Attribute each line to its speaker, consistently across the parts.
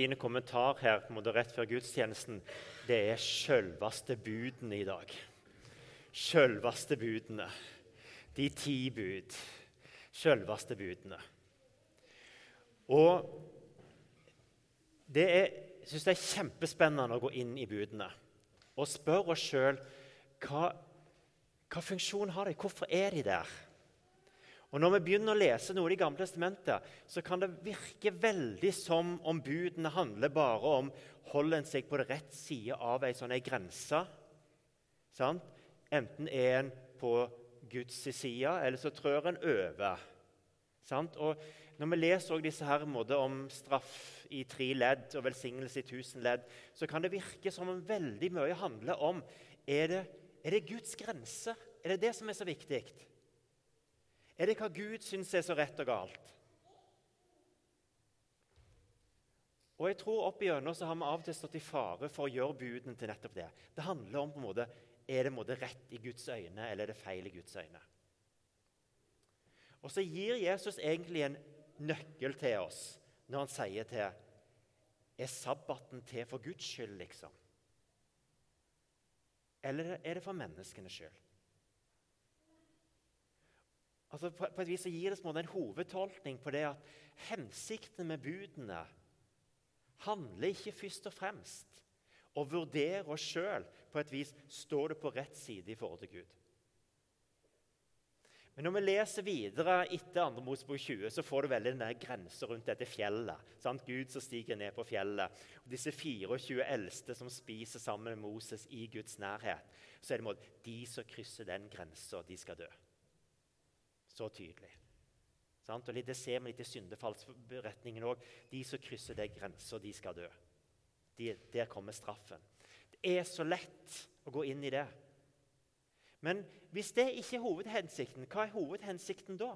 Speaker 1: Din kommentar her på rett før gudstjenesten det er sjølveste budene i dag. Sjølveste budene. De ti bud. Sjølveste budene. Og det er, jeg syns det er kjempespennende å gå inn i budene og spørre oss sjøl hva, hva funksjon har de? Hvorfor er de der? Og Når vi begynner å lese noe i Det gamle testamentet, så kan det virke veldig som om budene handler bare om holder en seg på rett side av ei sånn grense. Sant? Enten er en på Guds side, eller så trør en over. Sant? Og Når vi leser disse her om straff i tre ledd og velsignelse i tusen ledd, så kan det virke som om veldig mye handler om er det, er det Guds grense. Er det det som er så viktig? Er det hva Gud syns er så rett og galt? Og jeg tror opp igjennom så har vi av og til stått i fare for å gjøre budene til nettopp det. Det handler om på en måte, er det måte rett i Guds øyne, eller er det feil i Guds øyne. Og så gir Jesus egentlig en nøkkel til oss når han sier til Er sabbaten til for Guds skyld, liksom? Eller er det for menneskenes skyld? Altså på, på, et vis så gir det en hovedtolkning på det at hensikten med budene handler ikke først og fremst å vurdere oss sjøl på et vis står det på rett side i forhold til Gud. Men når vi leser videre etter 2. Mosebok 20, så får du veldig den grensa rundt dette fjellet. Sant? Gud som stiger ned på fjellet. Og disse 24 eldste som spiser sammen med Moses i Guds nærhet. Så er det måte, de som krysser den grensa, de skal dø så tydelig. Sant? Og Det ser vi litt i syndefallsberetningen òg. De som krysser den grensa, de skal dø. De, der kommer straffen. Det er så lett å gå inn i det. Men hvis det ikke er hovedhensikten, hva er hovedhensikten da?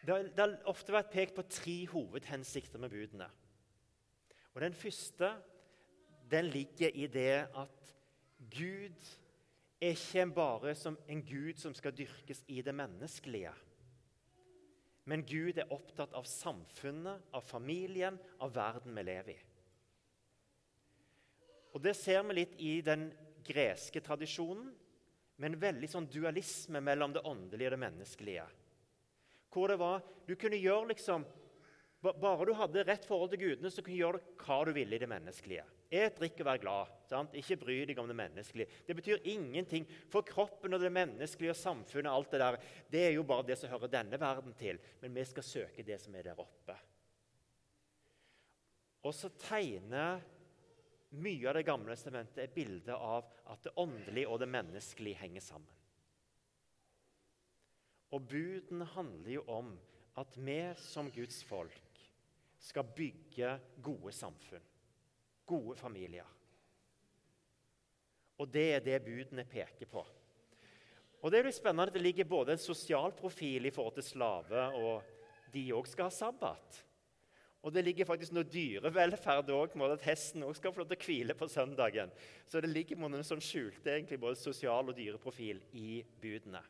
Speaker 1: Det har ofte vært pekt på tre hovedhensikter med budene. Og Den første den ligger i det at Gud er ikke bare som en gud som skal dyrkes i det menneskelige. Men Gud er opptatt av samfunnet, av familien, av verden vi lever i. Og Det ser vi litt i den greske tradisjonen, med en veldig sånn dualisme mellom det åndelige og det menneskelige. Hvor det var, Du kunne gjøre liksom bare du hadde rett forhold til gudene, så kunne du gjøre hva du ville i det menneskelige. Et, drikk og vær glad. Sant? Ikke bry deg om det menneskelige. Det betyr ingenting. For kroppen og det menneskelige og samfunnet alt det der, det er jo bare det som hører denne verden til. Men vi skal søke det som er der oppe. Og så tegner mye av Det gamle testamentet et bilde av at det åndelige og det menneskelige henger sammen. Og budene handler jo om at vi som Guds folk skal bygge gode samfunn, gode familier. Og det er det budene peker på. Og Det er litt spennende at det ligger både en sosial profil i forhold til slave, og de òg skal ha sabbat. Og det ligger faktisk noe dyrevelferd òg, at hesten også skal få lov til å hvile på søndagen. Så det ligger noen sånn skjulte egentlig både sosial og dyreprofil i budene.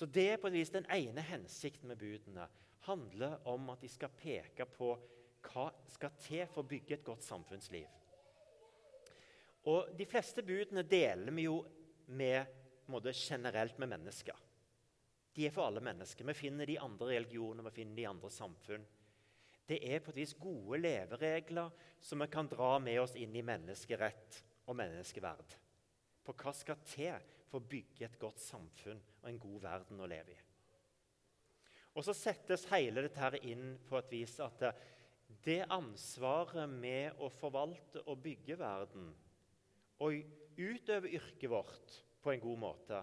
Speaker 1: Så det er på en vis den ene hensikten med budene. handler om at de skal peke på hva skal til for å bygge et godt samfunnsliv. Og De fleste budene deler vi jo med, måte, generelt med mennesker. De er for alle mennesker. Vi finner de andre religioner, vi finner de andre samfunn. Det er på et vis gode leveregler som vi kan dra med oss inn i menneskerett og menneskeverd. På hva skal til for å bygge et godt samfunn og en god verden å leve i. Og Så settes hele dette her inn på et vis at det ansvaret med å forvalte og bygge verden og utøve yrket vårt på en god måte,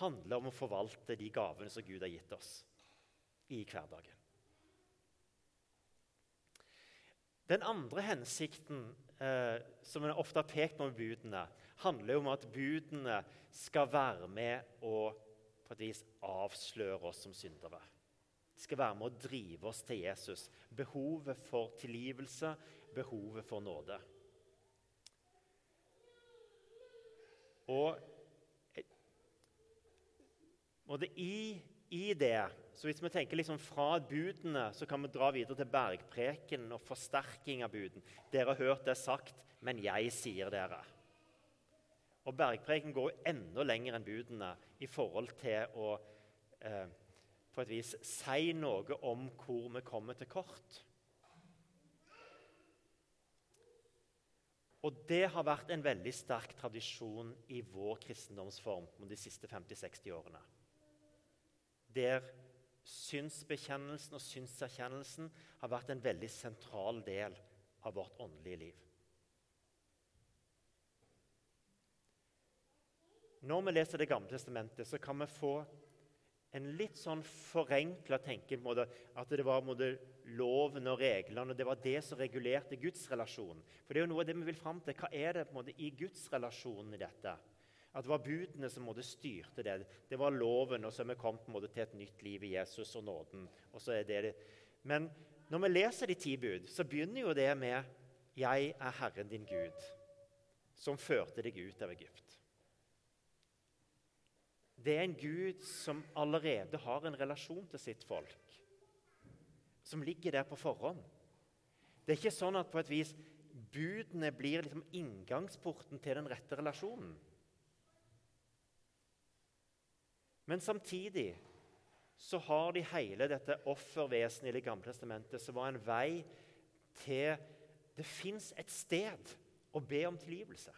Speaker 1: handler om å forvalte de gavene som Gud har gitt oss i hverdagen. Den andre hensikten eh, som en ofte har pekt på med budene, handler om at budene skal være med og på et vis avsløre oss som syndere. De skal være med å drive oss til Jesus. Behovet for tilgivelse, behovet for nåde. Og, og det, I i det så Hvis vi tenker liksom fra budene, så kan vi dra videre til bergpreken og forsterking av buden. Dere har hørt det sagt, men jeg sier dere. Og Bergpreken går jo enda lenger enn budene i forhold til å eh, på et vis si noe om hvor vi kommer til kort. Og det har vært en veldig sterk tradisjon i vår kristendomsform de siste 50-60 årene. Der synsbekjennelsen og synserkjennelsen har vært en veldig sentral del av vårt åndelige liv. Når vi leser Det gamle testamentet, så kan vi få en litt sånn forenkla tenkemåte at det var måte, loven og reglene og det var det som regulerte gudsrelasjonen. For det er jo noe av det vi vil fram til. Hva er det på en måte, i gudsrelasjonen i dette? At det var budene som måtte styrte det. Det var loven, og så er vi kommet måte, til et nytt liv i Jesus og nåden. Og så er det det. Men når vi leser de ti bud, så begynner jo det med 'Jeg er Herren din Gud', som førte deg ut av Egypt. Det er en Gud som allerede har en relasjon til sitt folk. Som ligger der på forhånd. Det er ikke sånn at på et vis budene blir liksom inngangsporten til den rette relasjonen. Men samtidig så har de hele dette offervesenet i Det gamle testamentet, som var en vei til Det fins et sted å be om tilgivelse.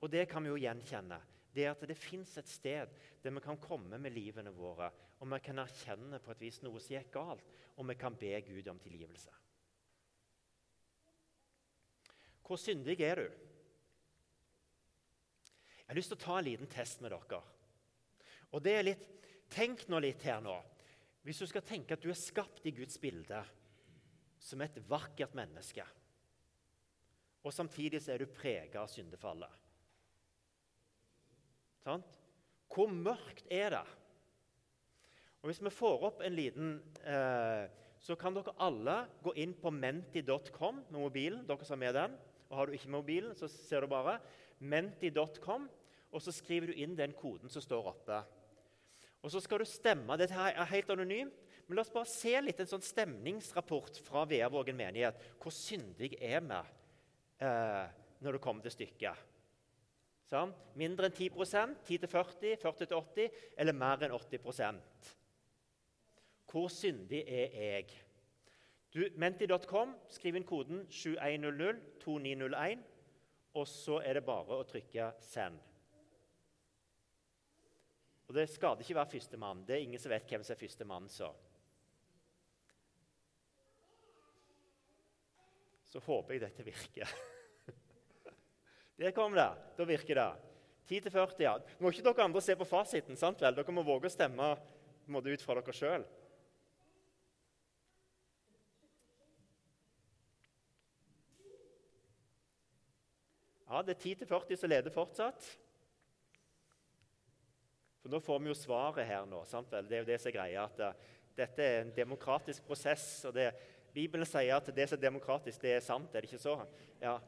Speaker 1: Og det kan vi jo gjenkjenne det er at det fins et sted der vi kan komme med livene våre, og vi kan erkjenne på et vis noe som gikk galt, og vi kan be Gud om tilgivelse. Hvor syndig er du? Jeg har lyst til å ta en liten test med dere. Og det er litt, Tenk nå litt her nå. Hvis du skal tenke at du er skapt i Guds bilde som et vakkert menneske, og samtidig så er du prega av syndefallet Sant? Hvor mørkt er det? Og Hvis vi får opp en liten eh, Så kan dere alle gå inn på menti.com med mobilen. dere som med den. Og Har du ikke mobilen, så ser du bare menti.com, og så skriver du inn den koden som står oppe. Og så skal du stemme. Dette er helt anonymt. Men la oss bare se litt en sånn stemningsrapport fra Veavågen menighet. Hvor syndig er vi eh, når det kommer til stykket? Sånn? Mindre enn 10% 10-40, 40-80 eller mer enn 80% Hvor syndig er jeg? Du, Menti.com, skriv inn koden 7100-2901, og så er det bare å trykke 'send'. Og Det skader ikke å være førstemann. Det er ingen som vet hvem som er førstemann. Så. så håper jeg dette virker. Der kom det. Da virker det. 10-40, ja. Må ikke dere andre se på fasiten. sant vel? Dere må våge å stemme måte, ut fra dere sjøl. Ja, det er 10-40 som leder fortsatt. For Nå får vi jo svaret her nå. sant vel? Det er jo det som er greia. at uh, Dette er en demokratisk prosess. og det, Bibelen sier at det som er demokratisk, det er sant. Er det ikke så? Ja.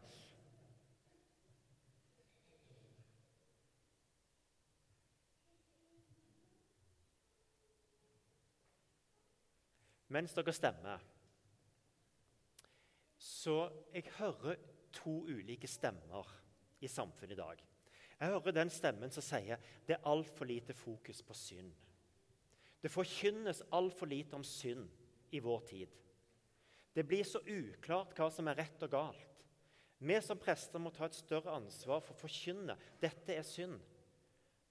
Speaker 1: Mens dere stemmer. Så jeg hører to ulike stemmer i samfunnet i dag. Jeg hører den stemmen som sier det er altfor lite fokus på synd. Det forkynnes altfor lite om synd i vår tid. Det blir så uklart hva som er rett og galt. Vi som prester må ta et større ansvar for å forkynne dette er synd.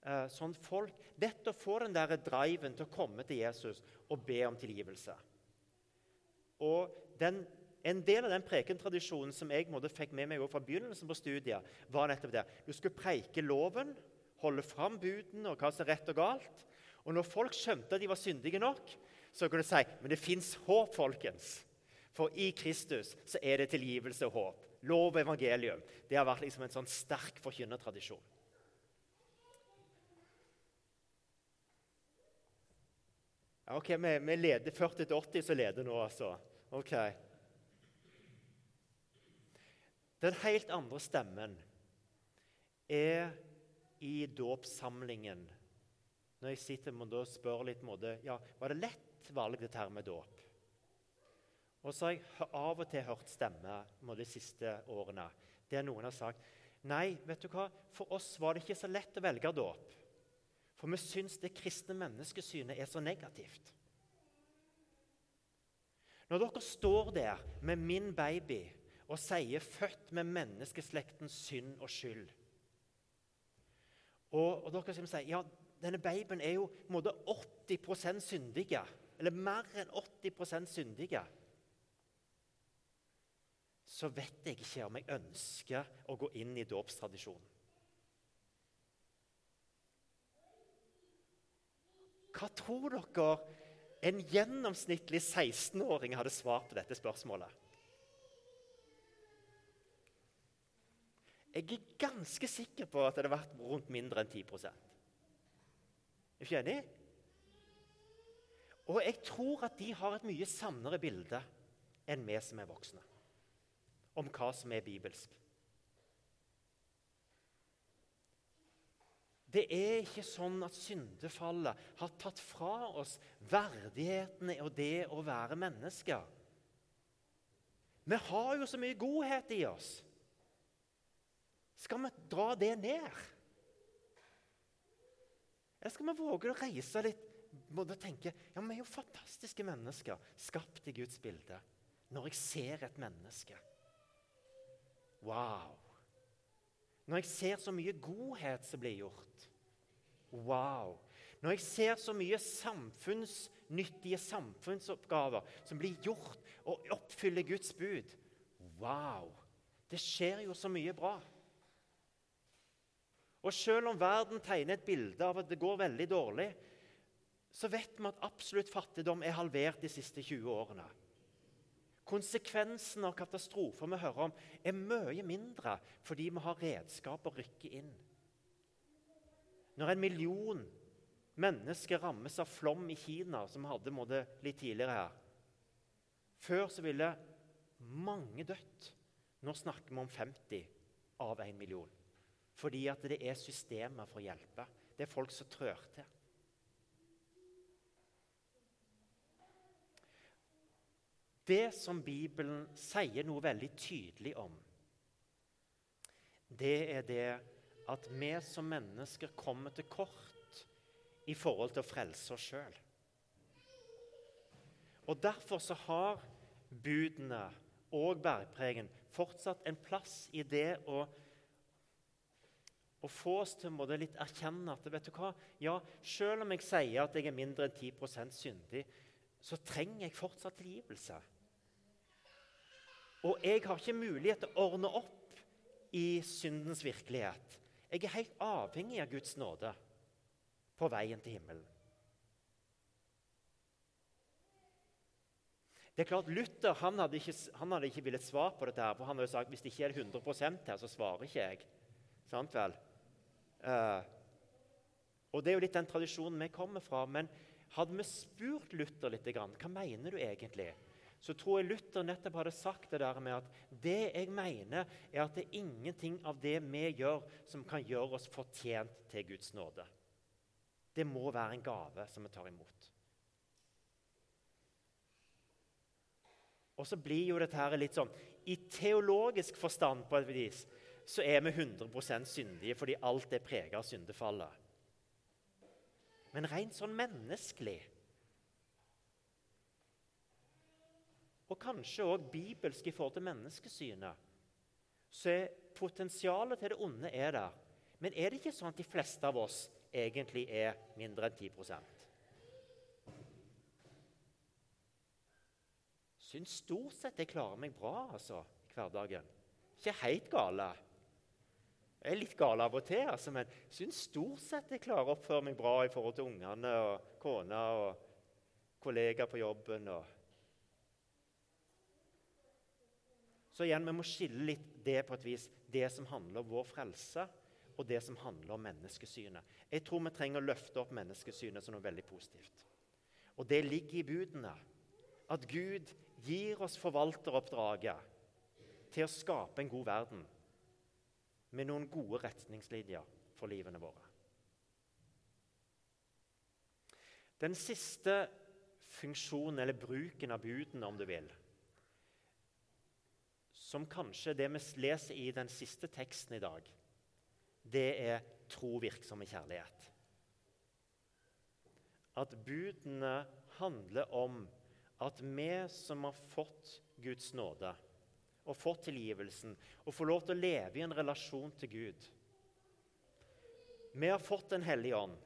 Speaker 1: Eh, sånn folk Dette å få den der driven til å komme til Jesus og be om tilgivelse. Og den, En del av den prekentradisjonen som jeg måtte, fikk med meg fra begynnelsen på studiet, var nettopp det. Du skulle preike loven, holde fram budene og hva som er rett og galt. Og når folk skjønte at de var syndige nok, så kunne du si men det fins håp, folkens. For i Kristus så er det tilgivelse og håp. Lov og evangelium. Det har vært liksom en sånn sterk forkynnertradisjon. Ja, ok, vi, vi leder 40-80, så leder nå, altså. Ok. Den helt andre stemmen er i dåpssamlingen når jeg sitter og spør litt måte, ja, Var det lett valg, dette her med dåp? Og så har jeg av og til hørt stemmer de siste årene der noen har sagt nei, vet du hva, for oss var det ikke så lett å velge dåp. For vi syns det kristne menneskesynet er så negativt. Når dere står der med min baby og sier 'født med menneskeslektens synd og skyld' Og, og dere sier ja, denne babyen er jo på en måte 80% syndige. Eller mer enn 80% syndige. Så vet jeg ikke om jeg ønsker å gå inn i dåpstradisjonen. Hva tror dere en gjennomsnittlig 16-åring hadde svart på dette spørsmålet? Jeg er ganske sikker på at det hadde vært rundt mindre enn 10 Er du ikke enig? Og jeg tror at de har et mye sannere bilde enn vi som er voksne, om hva som er bibelsk. Det er ikke sånn at syndefallet har tatt fra oss verdigheten og det å være mennesker. Vi har jo så mye godhet i oss. Skal vi dra det ned? Eller skal vi våge å reise litt og tenke ja, vi er jo fantastiske mennesker, skapt i Guds bilde. Når jeg ser et menneske Wow! Når jeg ser så mye godhet som blir gjort Wow! Når jeg ser så mye samfunnsnyttige samfunnsoppgaver som blir gjort og oppfyller Guds bud Wow! Det skjer jo så mye bra. Og selv om verden tegner et bilde av at det går veldig dårlig, så vet vi at absolutt fattigdom er halvert de siste 20 årene. Konsekvensen av katastrofer vi hører om, er mye mindre fordi vi har redskap å rykke inn. Når en million mennesker rammes av flom i Kina, som vi hadde måte, litt tidligere her Før så ville mange dødt. Nå snakker vi om 50 av en million. Fordi at det er systemer for å hjelpe. Det er folk som trør til. Det som Bibelen sier noe veldig tydelig om, det er det at vi som mennesker kommer til kort i forhold til å frelse oss sjøl. Og Derfor så har budene og bergpregen fortsatt en plass i det å og få oss til å litt erkjenne at vet du hva? Ja, selv om jeg sier at jeg er mindre enn 10% syndig, så trenger jeg fortsatt tilgivelse. Og jeg har ikke mulighet til å ordne opp i syndens virkelighet. Jeg er helt avhengig av Guds nåde på veien til himmelen. Det er klart, Luther han hadde ikke, han hadde ikke villet svare på dette. for Han hadde sagt hvis det ikke er 100% her, så svarer ikke jeg. Sant vel? Uh, og Det er jo litt den tradisjonen vi kommer fra. Men hadde vi spurt Luther litt hva mener du egentlig, så tror jeg Luther nettopp hadde sagt det der med at det jeg mener, er at det er ingenting av det vi gjør, som kan gjøre oss fortjent til Guds nåde. Det må være en gave som vi tar imot. Og så blir jo dette her litt sånn I teologisk forstand på et vis så er vi 100% syndige fordi alt er prega av syndefallet. Men rent sånn menneskelig Og kanskje òg bibelsk i forhold til menneskesynet, så er potensialet til det onde er der. Men er det ikke sånn at de fleste av oss egentlig er mindre enn 10 Syns stort sett jeg klarer meg bra altså, i hverdagen. Ikke helt gale. Jeg er litt gal av og til, altså, men syns stort sett jeg klarer å oppføre meg bra i forhold til ungene og kona og kollegaer på jobben. Og... Så igjen, vi må skille litt det på et vis, det som handler om vår frelse, og det som handler om menneskesynet. Jeg tror vi trenger å løfte opp menneskesynet som noe veldig positivt. Og det ligger i budene. At Gud gir oss forvalteroppdraget til å skape en god verden med noen gode retningslinjer for livene våre. Den siste funksjonen, eller bruken av budene, om du vil, som kanskje det vi leser i den siste teksten i dag, det er tro i kjærlighet. At budene handler om at vi som har fått Guds nåde og fått tilgivelsen, og får lov til å leve i en relasjon til Gud Vi har fått Den hellige ånd.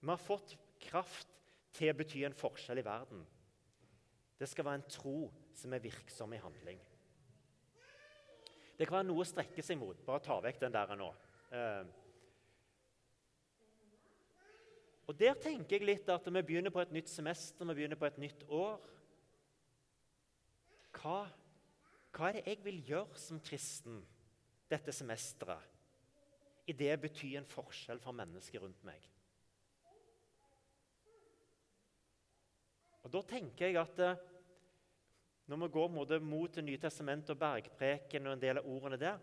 Speaker 1: Vi har fått kraft til å bety en forskjell i verden. Det skal være en tro som er virksom i handling. Det kan være noe å strekke seg mot. Bare ta vekk den der nå. Eh. Og Der tenker jeg litt at vi begynner på et nytt semester, vi begynner på et nytt år. Hva, hva er det jeg vil gjøre som kristen dette semesteret? I det betyr en forskjell for mennesker rundt meg. Og Da tenker jeg at eh, når vi går mot Det nye testamentet og bergpreken og en del av ordene der,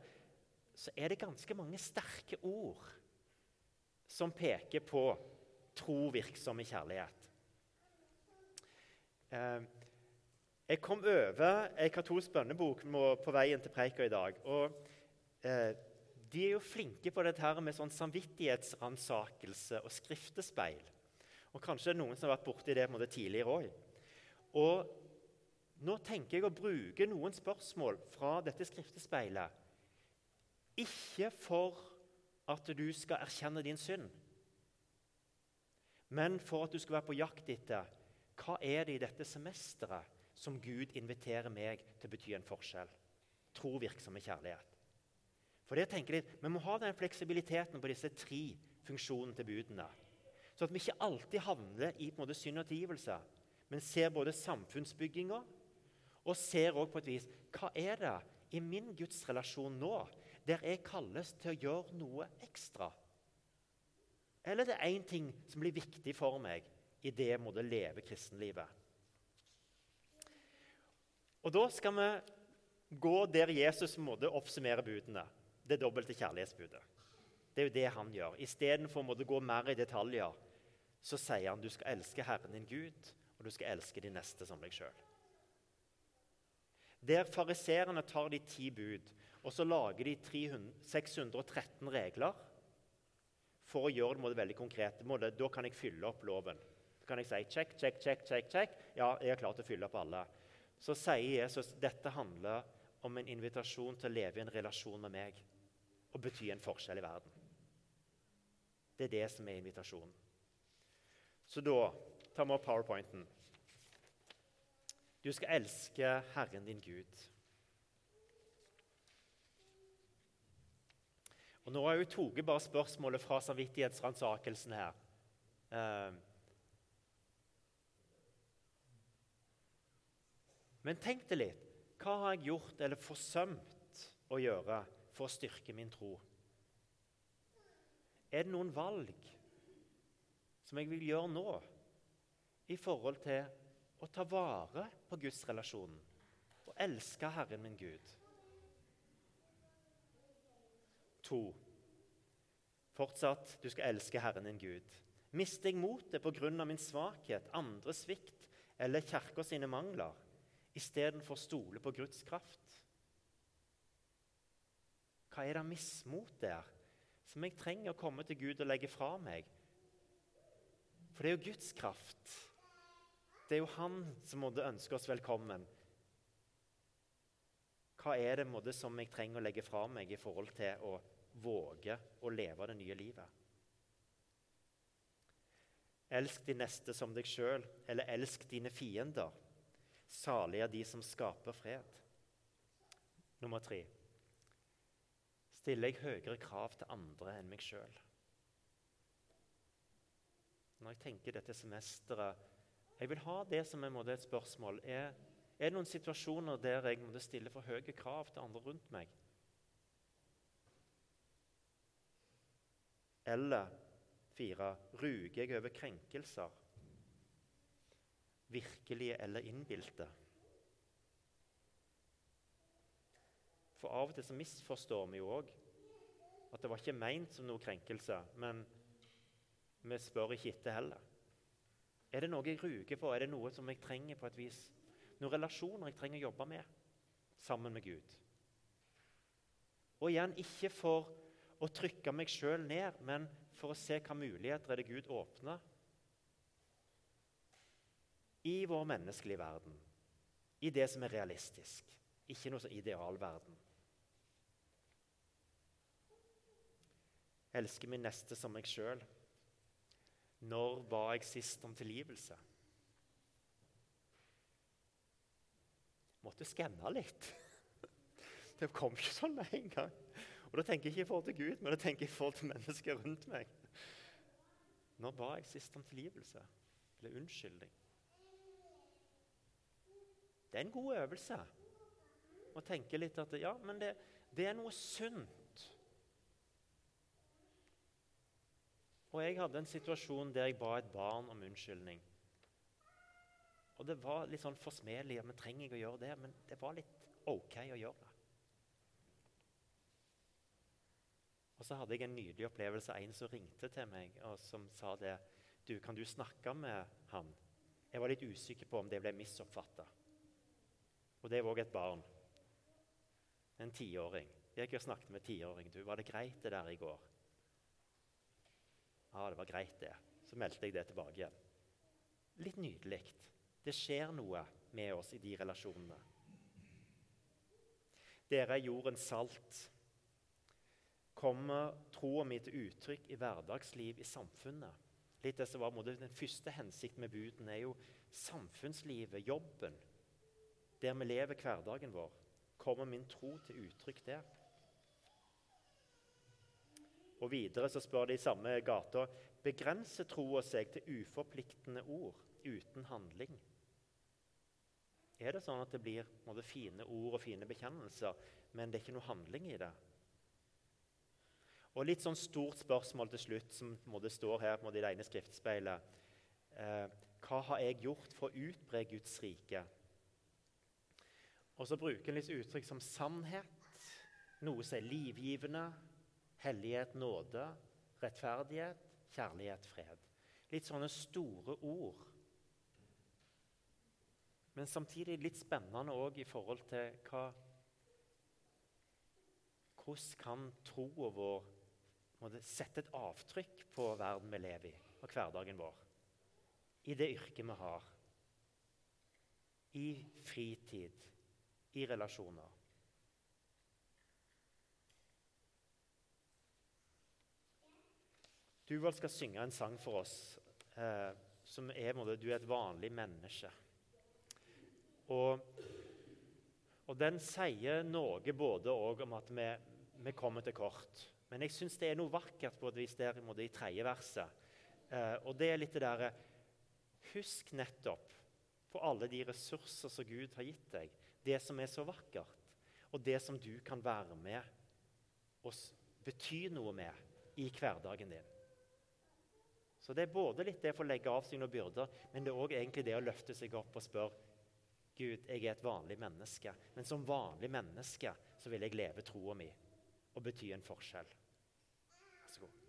Speaker 1: så er det ganske mange sterke ord som peker på tro virksom i kjærlighet. Eh, jeg kom over ei katolsk bønnebok på veien til preika i dag. og eh, De er jo flinke på dette her med sånn samvittighetsransakelse og skriftespeil. Og Kanskje det er noen som har vært borti det måte, tidligere òg. Og nå tenker jeg å bruke noen spørsmål fra dette skriftespeilet. Ikke for at du skal erkjenne din synd, men for at du skal være på jakt etter hva er det i dette semesteret som Gud inviterer meg til å bety en forskjell. Tro virksomme kjærlighet. For det tenker jeg, Vi må ha den fleksibiliteten på disse tre funksjonene til budene. Så at vi ikke alltid havner i på en måte, synd og tilgivelse, men ser både samfunnsbygginga og ser også på et vis hva er det i min gudsrelasjon nå der jeg kalles til å gjøre noe ekstra? Eller det er én ting som blir viktig for meg i det jeg måtte leve kristenlivet? Og Da skal vi gå der Jesus måtte oppsummere budene. Det dobbelte kjærlighetsbudet. Det er jo det han gjør. Istedenfor å gå mer i detaljer så sier han du skal elske Herren din Gud, og du skal elske de neste som deg sjøl. Der fariserene tar de ti bud, og så lager de 300, 613 regler for å gjøre det veldig konkret. Da kan jeg fylle opp loven. Da kan jeg si check, check, check, check, check. Ja, jeg er klar til å fylle opp alle. Så sier Jesus dette handler om en invitasjon til å leve i en relasjon med meg og bety en forskjell i verden. Det er det som er invitasjonen. Så da tar vi opp powerpointen. Du skal elske Herren din Gud. Og Nå har jeg jo tatt bare spørsmålet fra samvittighetsransakelsen her. Eh, men tenk deg litt. Hva har jeg gjort eller forsømt å gjøre for å styrke min tro? Er det noen valg som jeg vil gjøre nå i forhold til å ta vare på Guds relasjon og elske Herren min Gud. To. Fortsatt, du skal elske Herren din Gud. Mister jeg motet pga. min svakhet, andres svikt eller kirka sine mangler, istedenfor å stole på Guds kraft? Hva er det mismot der, som jeg trenger å komme til Gud og legge fra meg? For det er jo Guds kraft. Det er jo Han som måtte ønske oss velkommen. Hva er det måtte, som jeg trenger å legge fra meg i forhold til å våge å leve det nye livet? Elsk de neste som deg sjøl, eller elsk dine fiender. Salige er de som skaper fred. Nummer tre. Stiller jeg høyere krav til andre enn meg sjøl? når jeg tenker dette semesteret Jeg vil ha det som måte et spørsmål. Er, er det noen situasjoner der jeg måtte stille for høye krav til andre rundt meg? Eller fire ruger jeg over krenkelser? Virkelige eller innbilte? For av og til så misforstår vi jo òg at det var ikke meint som noe krenkelse. men vi spør ikke etter heller. Er det noe jeg ruger på? Er det noe som jeg trenger på et vis? Noen relasjoner jeg trenger å jobbe med sammen med Gud? Og igjen, ikke for å trykke meg sjøl ned, men for å se hva muligheter er det Gud åpner i vår menneskelige verden. I det som er realistisk, ikke noe som idealverden. Elsker min neste som meg sjøl. Når ba jeg sist om tilgivelse? Måtte skanne litt. Det kom ikke sånn med en gang. Og Da tenker jeg ikke i forhold til Gud, men da tenker jeg i forhold til mennesker rundt meg. Når ba jeg sist om tilgivelse eller unnskyldning? Det er en god øvelse å tenke litt at ja, men det, det er noe sunt. Og jeg hadde en situasjon der jeg ba et barn om unnskyldning. Og det var litt sånn forsmedelig. Men trenger jeg å gjøre det, men det var litt OK å gjøre det. Og så hadde jeg en nydelig opplevelse en som ringte til meg og som sa det. Du, kan du snakke med han? Jeg var litt usikker på om det ble misoppfatta. Og det var òg et barn. En tiåring. Jeg gikk og snakket med tiåring. Du, var det greit det der i går? Ja, det var greit, det. Så meldte jeg det tilbake igjen. Litt nydelig. Det skjer noe med oss i de relasjonene. Dere er jordens salt. Kommer troa mi til uttrykk i hverdagsliv i samfunnet? Litt det som var Den første hensikten med budene er jo samfunnslivet, jobben. Der vi lever hverdagen vår. Kommer min tro til uttrykk der? Og Videre så spør de i samme gata begrenser troa seg til uforpliktende ord uten handling. Er det sånn at det blir både fine ord og fine bekjennelser, men det er ikke noe handling i det? Og litt sånn stort spørsmål til slutt, som måte, står her måte, i det ene skriftspeilet. Eh, hva har jeg gjort for å utbre Guds rike? Og så bruker en litt uttrykk som sannhet, noe som er livgivende, hellighet, nåde, rettferdighet, kjærlighet, fred. Litt sånne store ord. Men samtidig litt spennende òg i forhold til hva Hvordan kan troa vår sette et avtrykk på verden vi lever i, og hverdagen vår? I det yrket vi har. I fritid. I relasjoner. Duvold skal synge en sang for oss eh, som er Du er et vanlig menneske. Og, og den sier noe både om at vi, vi, kommer til kort. Men jeg syns det er noe vakkert på et vis der i tredje verset. Eh, og det er litt det derre Husk nettopp på alle de ressurser som Gud har gitt deg. Det som er så vakkert, og det som du kan være med og bety noe med i hverdagen din. Så det er både litt det for å legge av seg noen byrder, men det er òg egentlig det å løfte seg opp og spørre Gud, jeg er et vanlig menneske, men som vanlig menneske så vil jeg leve troa mi og bety en forskjell. Vær så god.